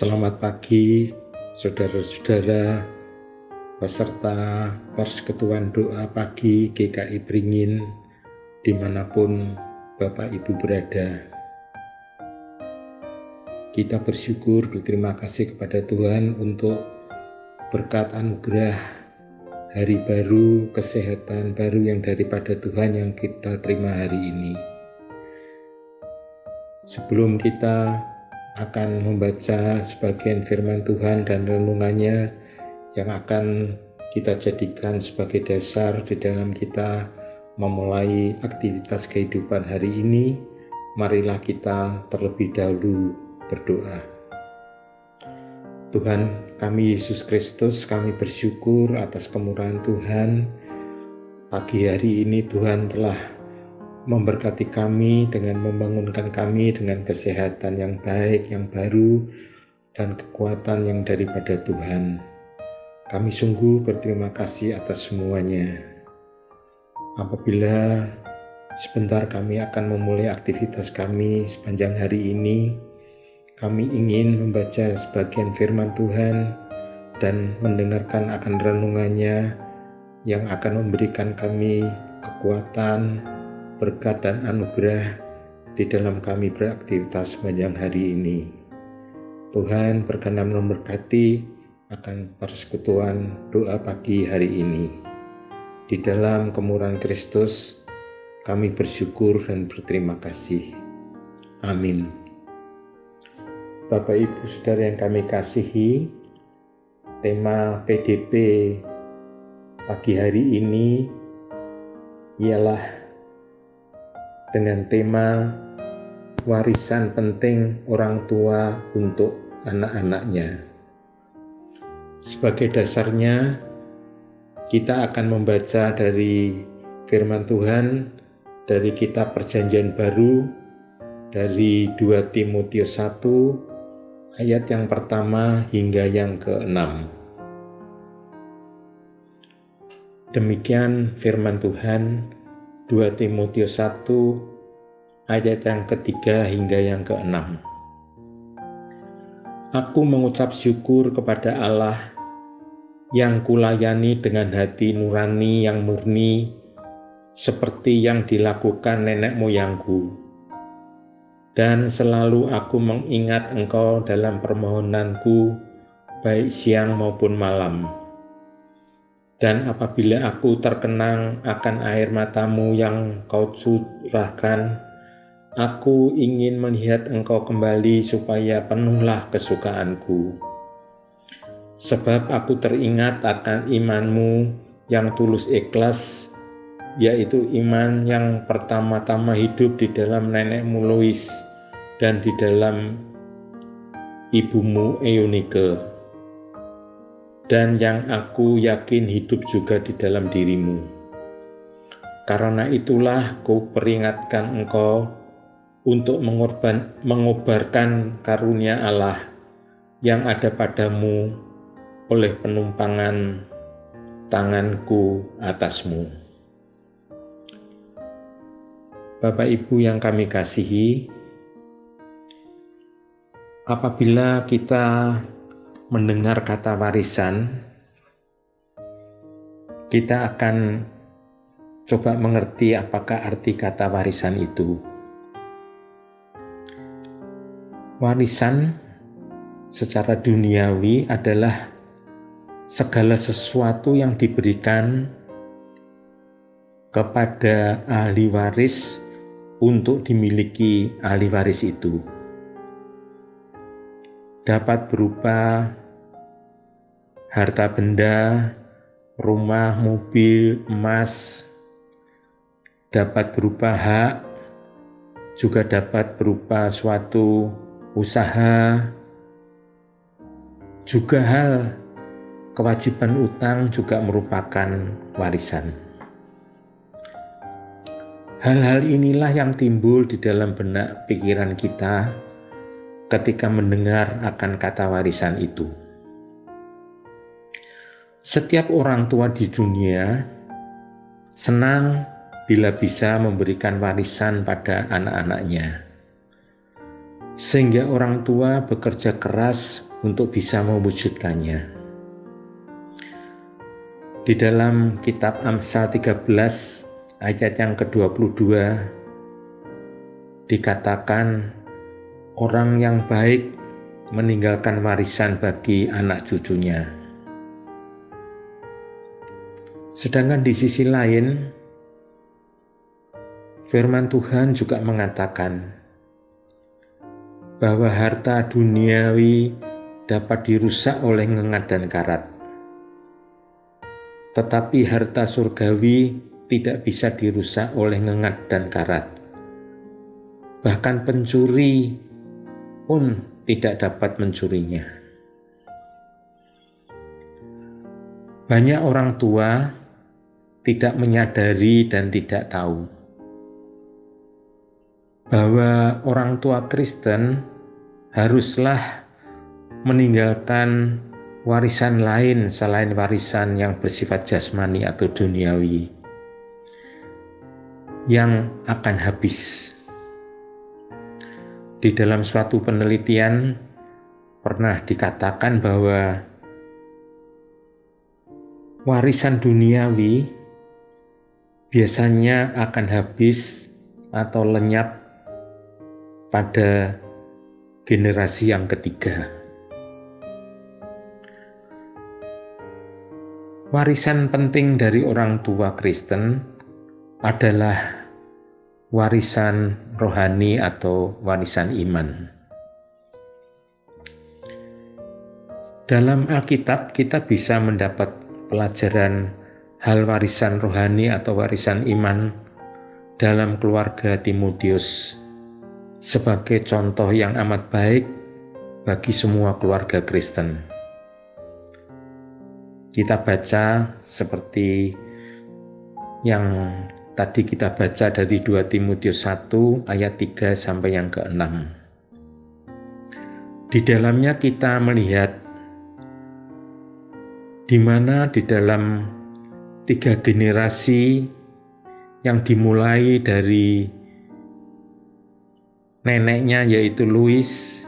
Selamat pagi, saudara-saudara, peserta persekutuan doa pagi GKI Beringin, di mana pun Bapak Ibu berada. Kita bersyukur, berterima kasih kepada Tuhan untuk berkat anugerah hari baru, kesehatan baru yang daripada Tuhan yang kita terima hari ini. Sebelum kita akan membaca sebagian firman Tuhan dan renungannya yang akan kita jadikan sebagai dasar di dalam kita memulai aktivitas kehidupan hari ini. Marilah kita terlebih dahulu berdoa. Tuhan kami Yesus Kristus, kami bersyukur atas kemurahan Tuhan. Pagi hari ini Tuhan telah memberkati kami dengan membangunkan kami dengan kesehatan yang baik, yang baru, dan kekuatan yang daripada Tuhan. Kami sungguh berterima kasih atas semuanya. Apabila sebentar kami akan memulai aktivitas kami sepanjang hari ini, kami ingin membaca sebagian firman Tuhan dan mendengarkan akan renungannya yang akan memberikan kami kekuatan, berkat dan anugerah di dalam kami beraktivitas sepanjang hari ini. Tuhan berkenan memberkati akan persekutuan doa pagi hari ini. Di dalam kemurahan Kristus, kami bersyukur dan berterima kasih. Amin. Bapak Ibu Saudara yang kami kasihi, tema PDP pagi hari ini ialah dengan tema warisan penting orang tua untuk anak-anaknya. Sebagai dasarnya, kita akan membaca dari firman Tuhan dari kitab Perjanjian Baru dari 2 Timotius 1 ayat yang pertama hingga yang keenam. Demikian firman Tuhan 2 Timotius 1 ayat yang ketiga hingga yang keenam. Aku mengucap syukur kepada Allah yang kulayani dengan hati nurani yang murni seperti yang dilakukan nenek moyangku. Dan selalu aku mengingat engkau dalam permohonanku baik siang maupun malam dan apabila aku terkenang akan air matamu yang kau curahkan, aku ingin melihat engkau kembali supaya penuhlah kesukaanku. Sebab aku teringat akan imanmu yang tulus ikhlas, yaitu iman yang pertama-tama hidup di dalam nenekmu Lois dan di dalam ibumu Eunike dan yang aku yakin hidup juga di dalam dirimu. Karena itulah ku peringatkan engkau untuk mengorban, mengobarkan karunia Allah yang ada padamu oleh penumpangan tanganku atasmu. Bapak Ibu yang kami kasihi, apabila kita mendengar kata warisan, kita akan coba mengerti apakah arti kata warisan itu. Warisan secara duniawi adalah segala sesuatu yang diberikan kepada ahli waris untuk dimiliki ahli waris itu. Dapat berupa harta benda, rumah, mobil, emas, dapat berupa hak, juga dapat berupa suatu usaha, juga hal kewajiban utang juga merupakan warisan. Hal-hal inilah yang timbul di dalam benak pikiran kita ketika mendengar akan kata warisan itu. Setiap orang tua di dunia senang bila bisa memberikan warisan pada anak-anaknya. sehingga orang tua bekerja keras untuk bisa mewujudkannya. Di dalam kitab Amsal 13 ayat yang ke-22 dikatakan orang yang baik meninggalkan warisan bagi anak cucunya. Sedangkan di sisi lain firman Tuhan juga mengatakan bahwa harta duniawi dapat dirusak oleh ngengat dan karat. Tetapi harta surgawi tidak bisa dirusak oleh ngengat dan karat. Bahkan pencuri pun tidak dapat mencurinya. Banyak orang tua tidak menyadari dan tidak tahu bahwa orang tua Kristen haruslah meninggalkan warisan lain selain warisan yang bersifat jasmani atau duniawi yang akan habis. Di dalam suatu penelitian pernah dikatakan bahwa warisan duniawi biasanya akan habis atau lenyap pada generasi yang ketiga. Warisan penting dari orang tua Kristen adalah warisan rohani atau warisan iman. Dalam Alkitab, kita bisa mendapat pelajaran hal warisan rohani atau warisan iman dalam keluarga Timotius sebagai contoh yang amat baik bagi semua keluarga Kristen. Kita baca seperti yang tadi kita baca dari 2 Timotius 1 ayat 3 sampai yang ke-6. Di dalamnya kita melihat di mana di dalam tiga generasi yang dimulai dari neneknya yaitu Louis,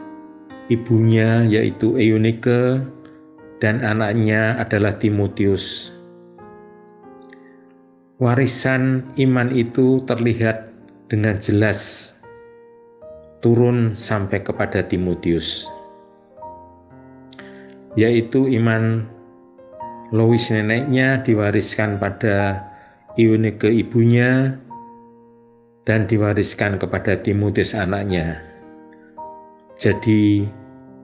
ibunya yaitu Eunike, dan anaknya adalah Timotius. Warisan iman itu terlihat dengan jelas turun sampai kepada Timotius, yaitu iman Louis neneknya diwariskan pada Eunike ibunya, dan diwariskan kepada Timotius anaknya. Jadi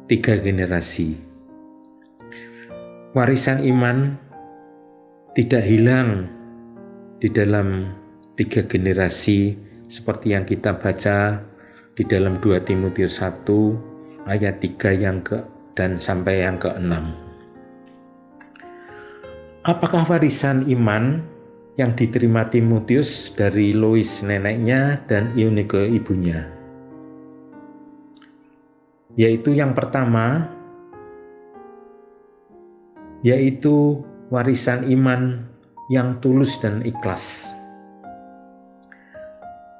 tiga generasi. Warisan iman tidak hilang di dalam tiga generasi seperti yang kita baca di dalam 2 Timotius 1 ayat 3 yang ke dan sampai yang ke-6. Apakah warisan iman yang diterima Timotius dari Lois neneknya dan Eunike ibunya. Yaitu yang pertama, yaitu warisan iman yang tulus dan ikhlas.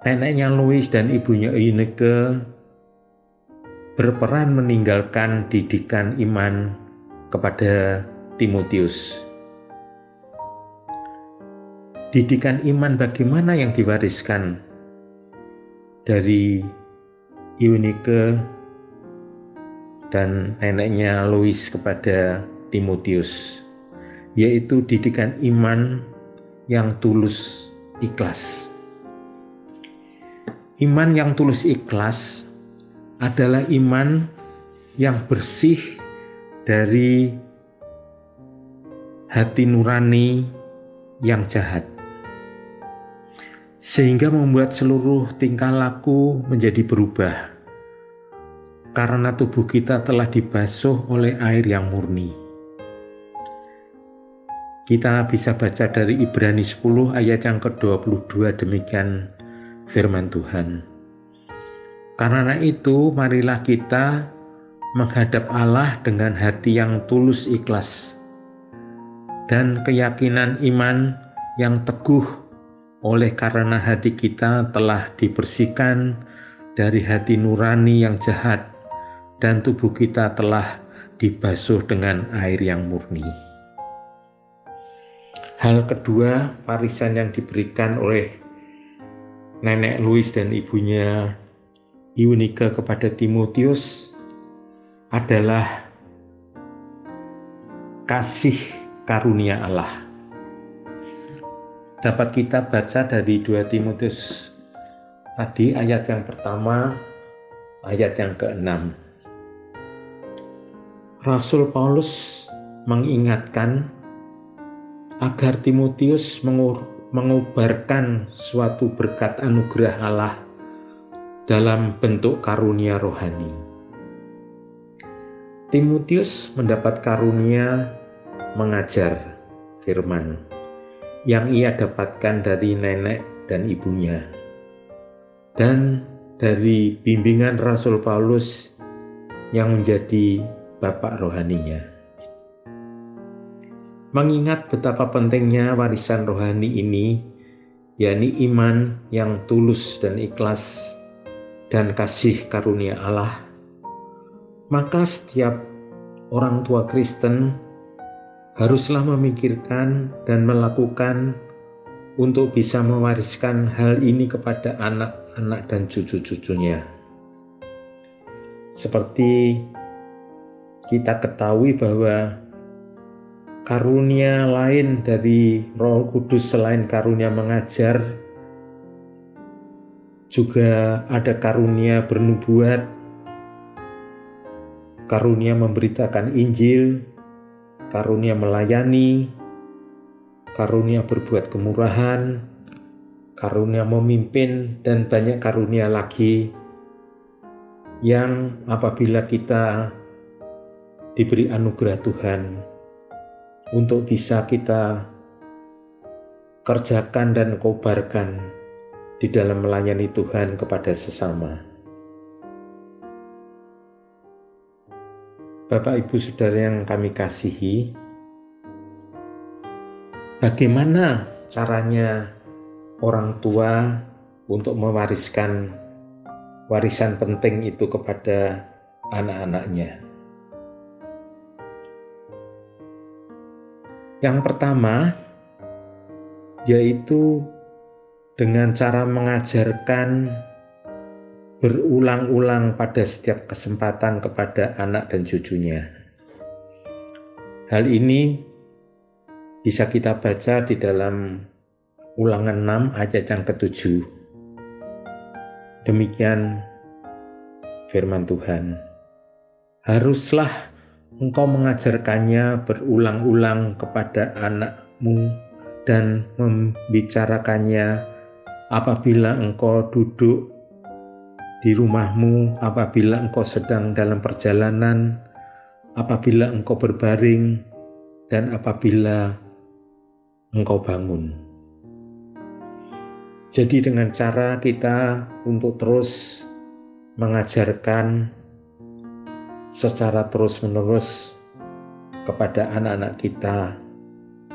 Neneknya Louis dan ibunya Eunike berperan meninggalkan didikan iman kepada Timotius didikan iman bagaimana yang diwariskan dari Eunike dan neneknya Louis kepada Timotius yaitu didikan iman yang tulus ikhlas. Iman yang tulus ikhlas adalah iman yang bersih dari hati nurani yang jahat sehingga membuat seluruh tingkah laku menjadi berubah karena tubuh kita telah dibasuh oleh air yang murni. Kita bisa baca dari Ibrani 10 ayat yang ke-22 demikian firman Tuhan. Karena itu marilah kita menghadap Allah dengan hati yang tulus ikhlas dan keyakinan iman yang teguh oleh karena hati kita telah dibersihkan dari hati nurani yang jahat dan tubuh kita telah dibasuh dengan air yang murni. Hal kedua, warisan yang diberikan oleh nenek Louis dan ibunya Iunika kepada Timotius adalah kasih karunia Allah. Dapat kita baca dari 2 Timotius tadi ayat yang pertama, ayat yang keenam. Rasul Paulus mengingatkan agar Timotius mengubarkan suatu berkat anugerah Allah dalam bentuk karunia rohani. Timotius mendapat karunia mengajar firman yang ia dapatkan dari nenek dan ibunya dan dari bimbingan Rasul Paulus yang menjadi bapak rohaninya. Mengingat betapa pentingnya warisan rohani ini, yakni iman yang tulus dan ikhlas dan kasih karunia Allah, maka setiap orang tua Kristen haruslah memikirkan dan melakukan untuk bisa mewariskan hal ini kepada anak-anak dan cucu-cucunya. Seperti kita ketahui bahwa karunia lain dari Roh Kudus selain karunia mengajar juga ada karunia bernubuat, karunia memberitakan Injil, karunia melayani, karunia berbuat kemurahan, karunia memimpin, dan banyak karunia lagi yang apabila kita diberi anugerah Tuhan untuk bisa kita kerjakan dan kobarkan di dalam melayani Tuhan kepada sesama. Bapak, ibu, saudara yang kami kasihi, bagaimana caranya orang tua untuk mewariskan warisan penting itu kepada anak-anaknya? Yang pertama, yaitu dengan cara mengajarkan berulang-ulang pada setiap kesempatan kepada anak dan cucunya. Hal ini bisa kita baca di dalam ulangan 6 ayat yang ketujuh. Demikian firman Tuhan. Haruslah engkau mengajarkannya berulang-ulang kepada anakmu dan membicarakannya apabila engkau duduk di rumahmu apabila engkau sedang dalam perjalanan, apabila engkau berbaring, dan apabila engkau bangun. Jadi dengan cara kita untuk terus mengajarkan secara terus-menerus kepada anak-anak kita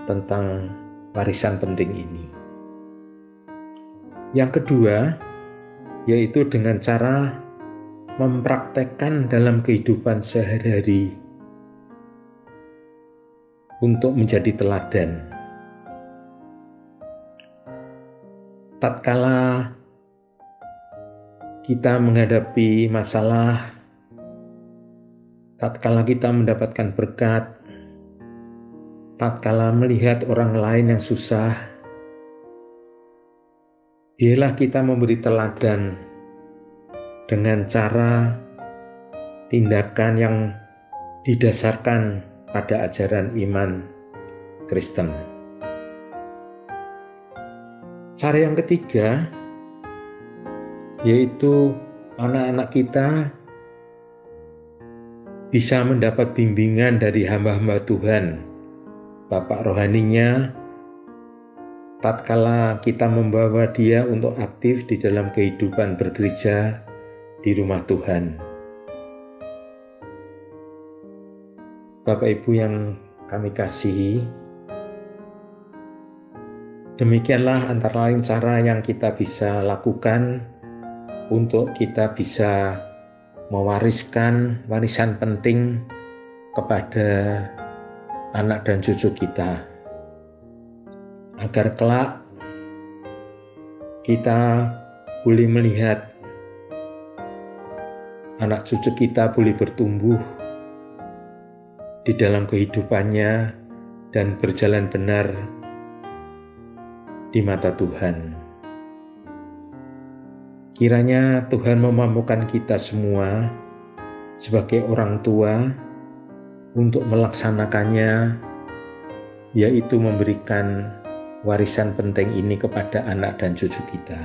tentang warisan penting ini. Yang kedua, yaitu dengan cara mempraktekkan dalam kehidupan sehari-hari untuk menjadi teladan. Tatkala kita menghadapi masalah, tatkala kita mendapatkan berkat, tatkala melihat orang lain yang susah, Biarlah kita memberi teladan dengan cara tindakan yang didasarkan pada ajaran iman Kristen. Cara yang ketiga yaitu anak-anak kita bisa mendapat bimbingan dari hamba-hamba Tuhan, Bapak rohaninya, tatkala kita membawa dia untuk aktif di dalam kehidupan bergereja di rumah Tuhan. Bapak Ibu yang kami kasihi, demikianlah antara lain cara yang kita bisa lakukan untuk kita bisa mewariskan warisan penting kepada anak dan cucu kita agar kelak kita boleh melihat anak cucu kita boleh bertumbuh di dalam kehidupannya dan berjalan benar di mata Tuhan. Kiranya Tuhan memampukan kita semua sebagai orang tua untuk melaksanakannya, yaitu memberikan warisan penting ini kepada anak dan cucu kita.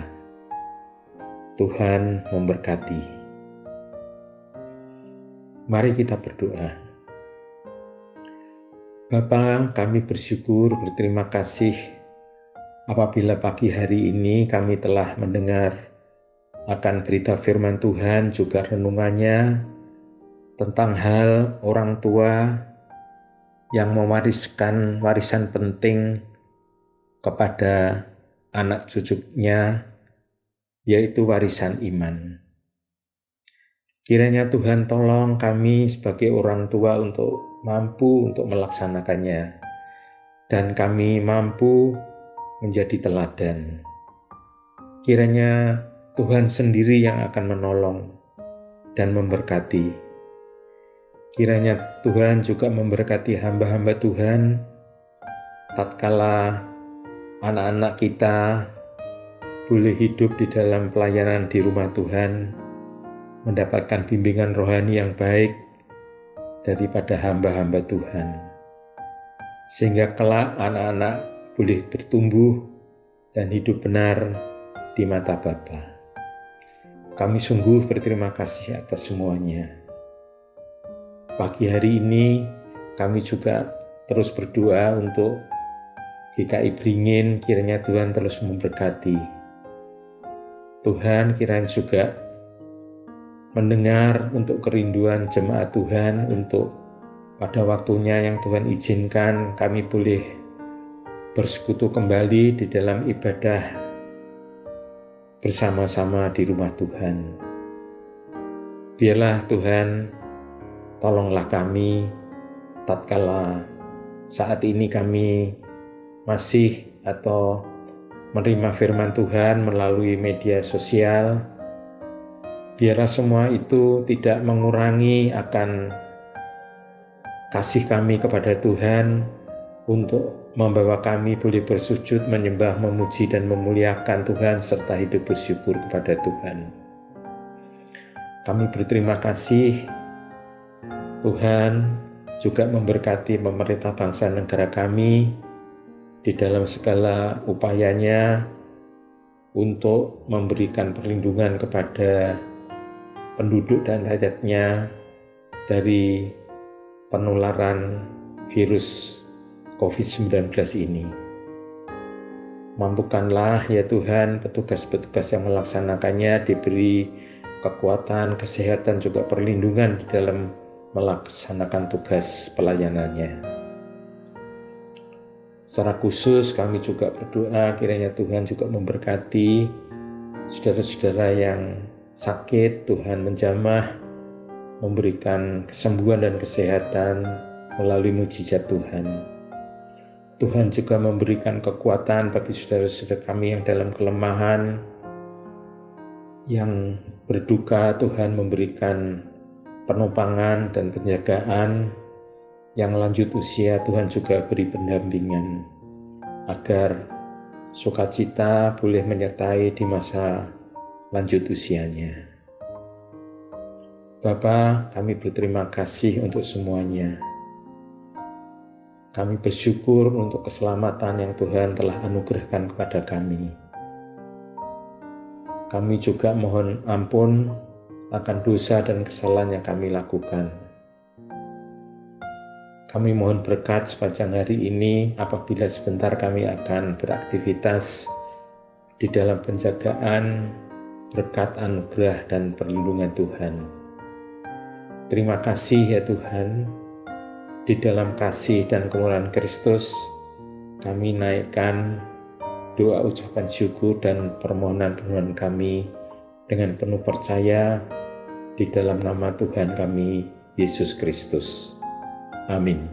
Tuhan memberkati. Mari kita berdoa. Bapa, kami bersyukur, berterima kasih apabila pagi hari ini kami telah mendengar akan berita firman Tuhan juga renungannya tentang hal orang tua yang mewariskan warisan penting kepada anak cucunya yaitu warisan iman. Kiranya Tuhan tolong kami sebagai orang tua untuk mampu untuk melaksanakannya, dan kami mampu menjadi teladan. Kiranya Tuhan sendiri yang akan menolong dan memberkati. Kiranya Tuhan juga memberkati hamba-hamba Tuhan tatkala anak-anak kita boleh hidup di dalam pelayanan di rumah Tuhan, mendapatkan bimbingan rohani yang baik, daripada hamba-hamba Tuhan. Sehingga kelak anak-anak boleh bertumbuh dan hidup benar di mata Bapa. Kami sungguh berterima kasih atas semuanya. Pagi hari ini kami juga terus berdoa untuk GKI Beringin kiranya Tuhan terus memberkati. Tuhan kiranya juga mendengar untuk kerinduan jemaat Tuhan untuk pada waktunya yang Tuhan izinkan kami boleh bersekutu kembali di dalam ibadah bersama-sama di rumah Tuhan. Biarlah Tuhan tolonglah kami tatkala saat ini kami masih atau menerima firman Tuhan melalui media sosial biarlah semua itu tidak mengurangi akan kasih kami kepada Tuhan untuk membawa kami boleh bersujud, menyembah, memuji, dan memuliakan Tuhan serta hidup bersyukur kepada Tuhan. Kami berterima kasih Tuhan juga memberkati pemerintah bangsa negara kami di dalam segala upayanya untuk memberikan perlindungan kepada penduduk dan rakyatnya dari penularan virus COVID-19 ini. Mampukanlah ya Tuhan petugas-petugas yang melaksanakannya diberi kekuatan, kesehatan, juga perlindungan di dalam melaksanakan tugas pelayanannya. Secara khusus kami juga berdoa kiranya Tuhan juga memberkati saudara-saudara yang sakit, Tuhan menjamah, memberikan kesembuhan dan kesehatan melalui mujizat Tuhan. Tuhan juga memberikan kekuatan bagi saudara-saudara kami yang dalam kelemahan, yang berduka. Tuhan memberikan penumpangan dan penjagaan yang lanjut usia Tuhan juga beri pendampingan agar sukacita boleh menyertai di masa lanjut usianya. Bapa, kami berterima kasih untuk semuanya. Kami bersyukur untuk keselamatan yang Tuhan telah anugerahkan kepada kami. Kami juga mohon ampun akan dosa dan kesalahan yang kami lakukan. Kami mohon berkat sepanjang hari ini apabila sebentar kami akan beraktivitas di dalam penjagaan berkat anugerah dan perlindungan Tuhan. Terima kasih ya Tuhan, di dalam kasih dan kemurahan Kristus, kami naikkan doa ucapan syukur dan permohonan permohonan kami dengan penuh percaya di dalam nama Tuhan kami Yesus Kristus. Amin.